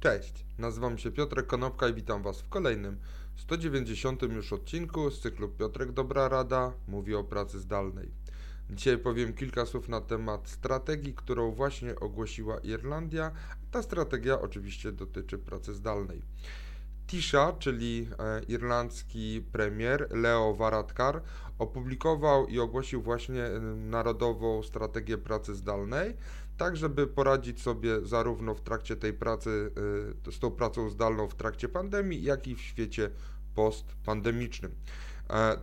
Cześć, nazywam się Piotrek Konopka i witam Was w kolejnym 190 już odcinku z cyklu Piotrek Dobra Rada mówi o pracy zdalnej. Dzisiaj powiem kilka słów na temat strategii, którą właśnie ogłosiła Irlandia. Ta strategia oczywiście dotyczy pracy zdalnej. Tisha, czyli e, irlandzki premier Leo Varadkar, opublikował i ogłosił właśnie e, Narodową Strategię Pracy Zdalnej, tak żeby poradzić sobie zarówno w trakcie tej pracy, e, z tą pracą zdalną w trakcie pandemii, jak i w świecie postpandemicznym.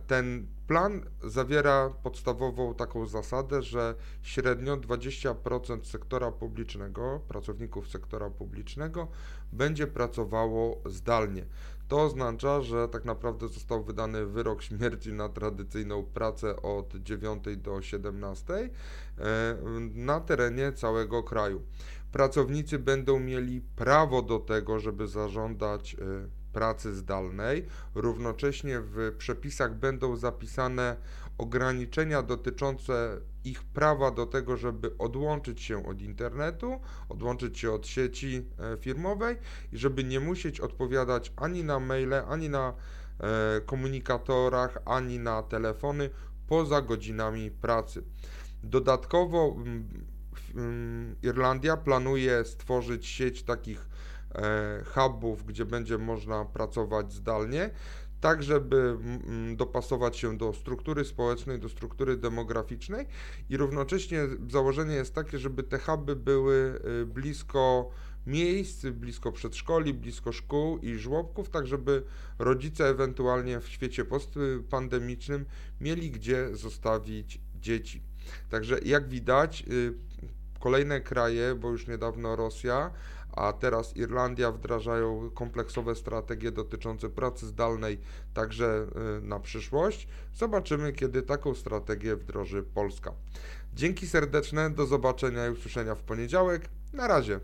Ten plan zawiera podstawową taką zasadę, że średnio 20% sektora publicznego, pracowników sektora publicznego będzie pracowało zdalnie. To oznacza, że tak naprawdę został wydany wyrok śmierci na tradycyjną pracę od 9 do 17 e, na terenie całego kraju. Pracownicy będą mieli prawo do tego, żeby zażądać e, pracy zdalnej. Równocześnie w przepisach będą zapisane ograniczenia dotyczące ich prawa do tego, żeby odłączyć się od internetu, odłączyć się od sieci e, firmowej i żeby nie musieć odpowiadać ani na maile, ani na e, komunikatorach, ani na telefony poza godzinami pracy. Dodatkowo Irlandia planuje stworzyć sieć takich hubów, gdzie będzie można pracować zdalnie, tak żeby dopasować się do struktury społecznej, do struktury demograficznej i równocześnie założenie jest takie, żeby te huby były e, blisko miejsc, blisko przedszkoli, blisko szkół i żłobków, tak żeby rodzice ewentualnie w świecie postpandemicznym mieli gdzie zostawić dzieci. Także jak widać, y, kolejne kraje, bo już niedawno Rosja, a teraz Irlandia wdrażają kompleksowe strategie dotyczące pracy zdalnej także y, na przyszłość. Zobaczymy, kiedy taką strategię wdroży Polska. Dzięki serdeczne, do zobaczenia i usłyszenia w poniedziałek. Na razie.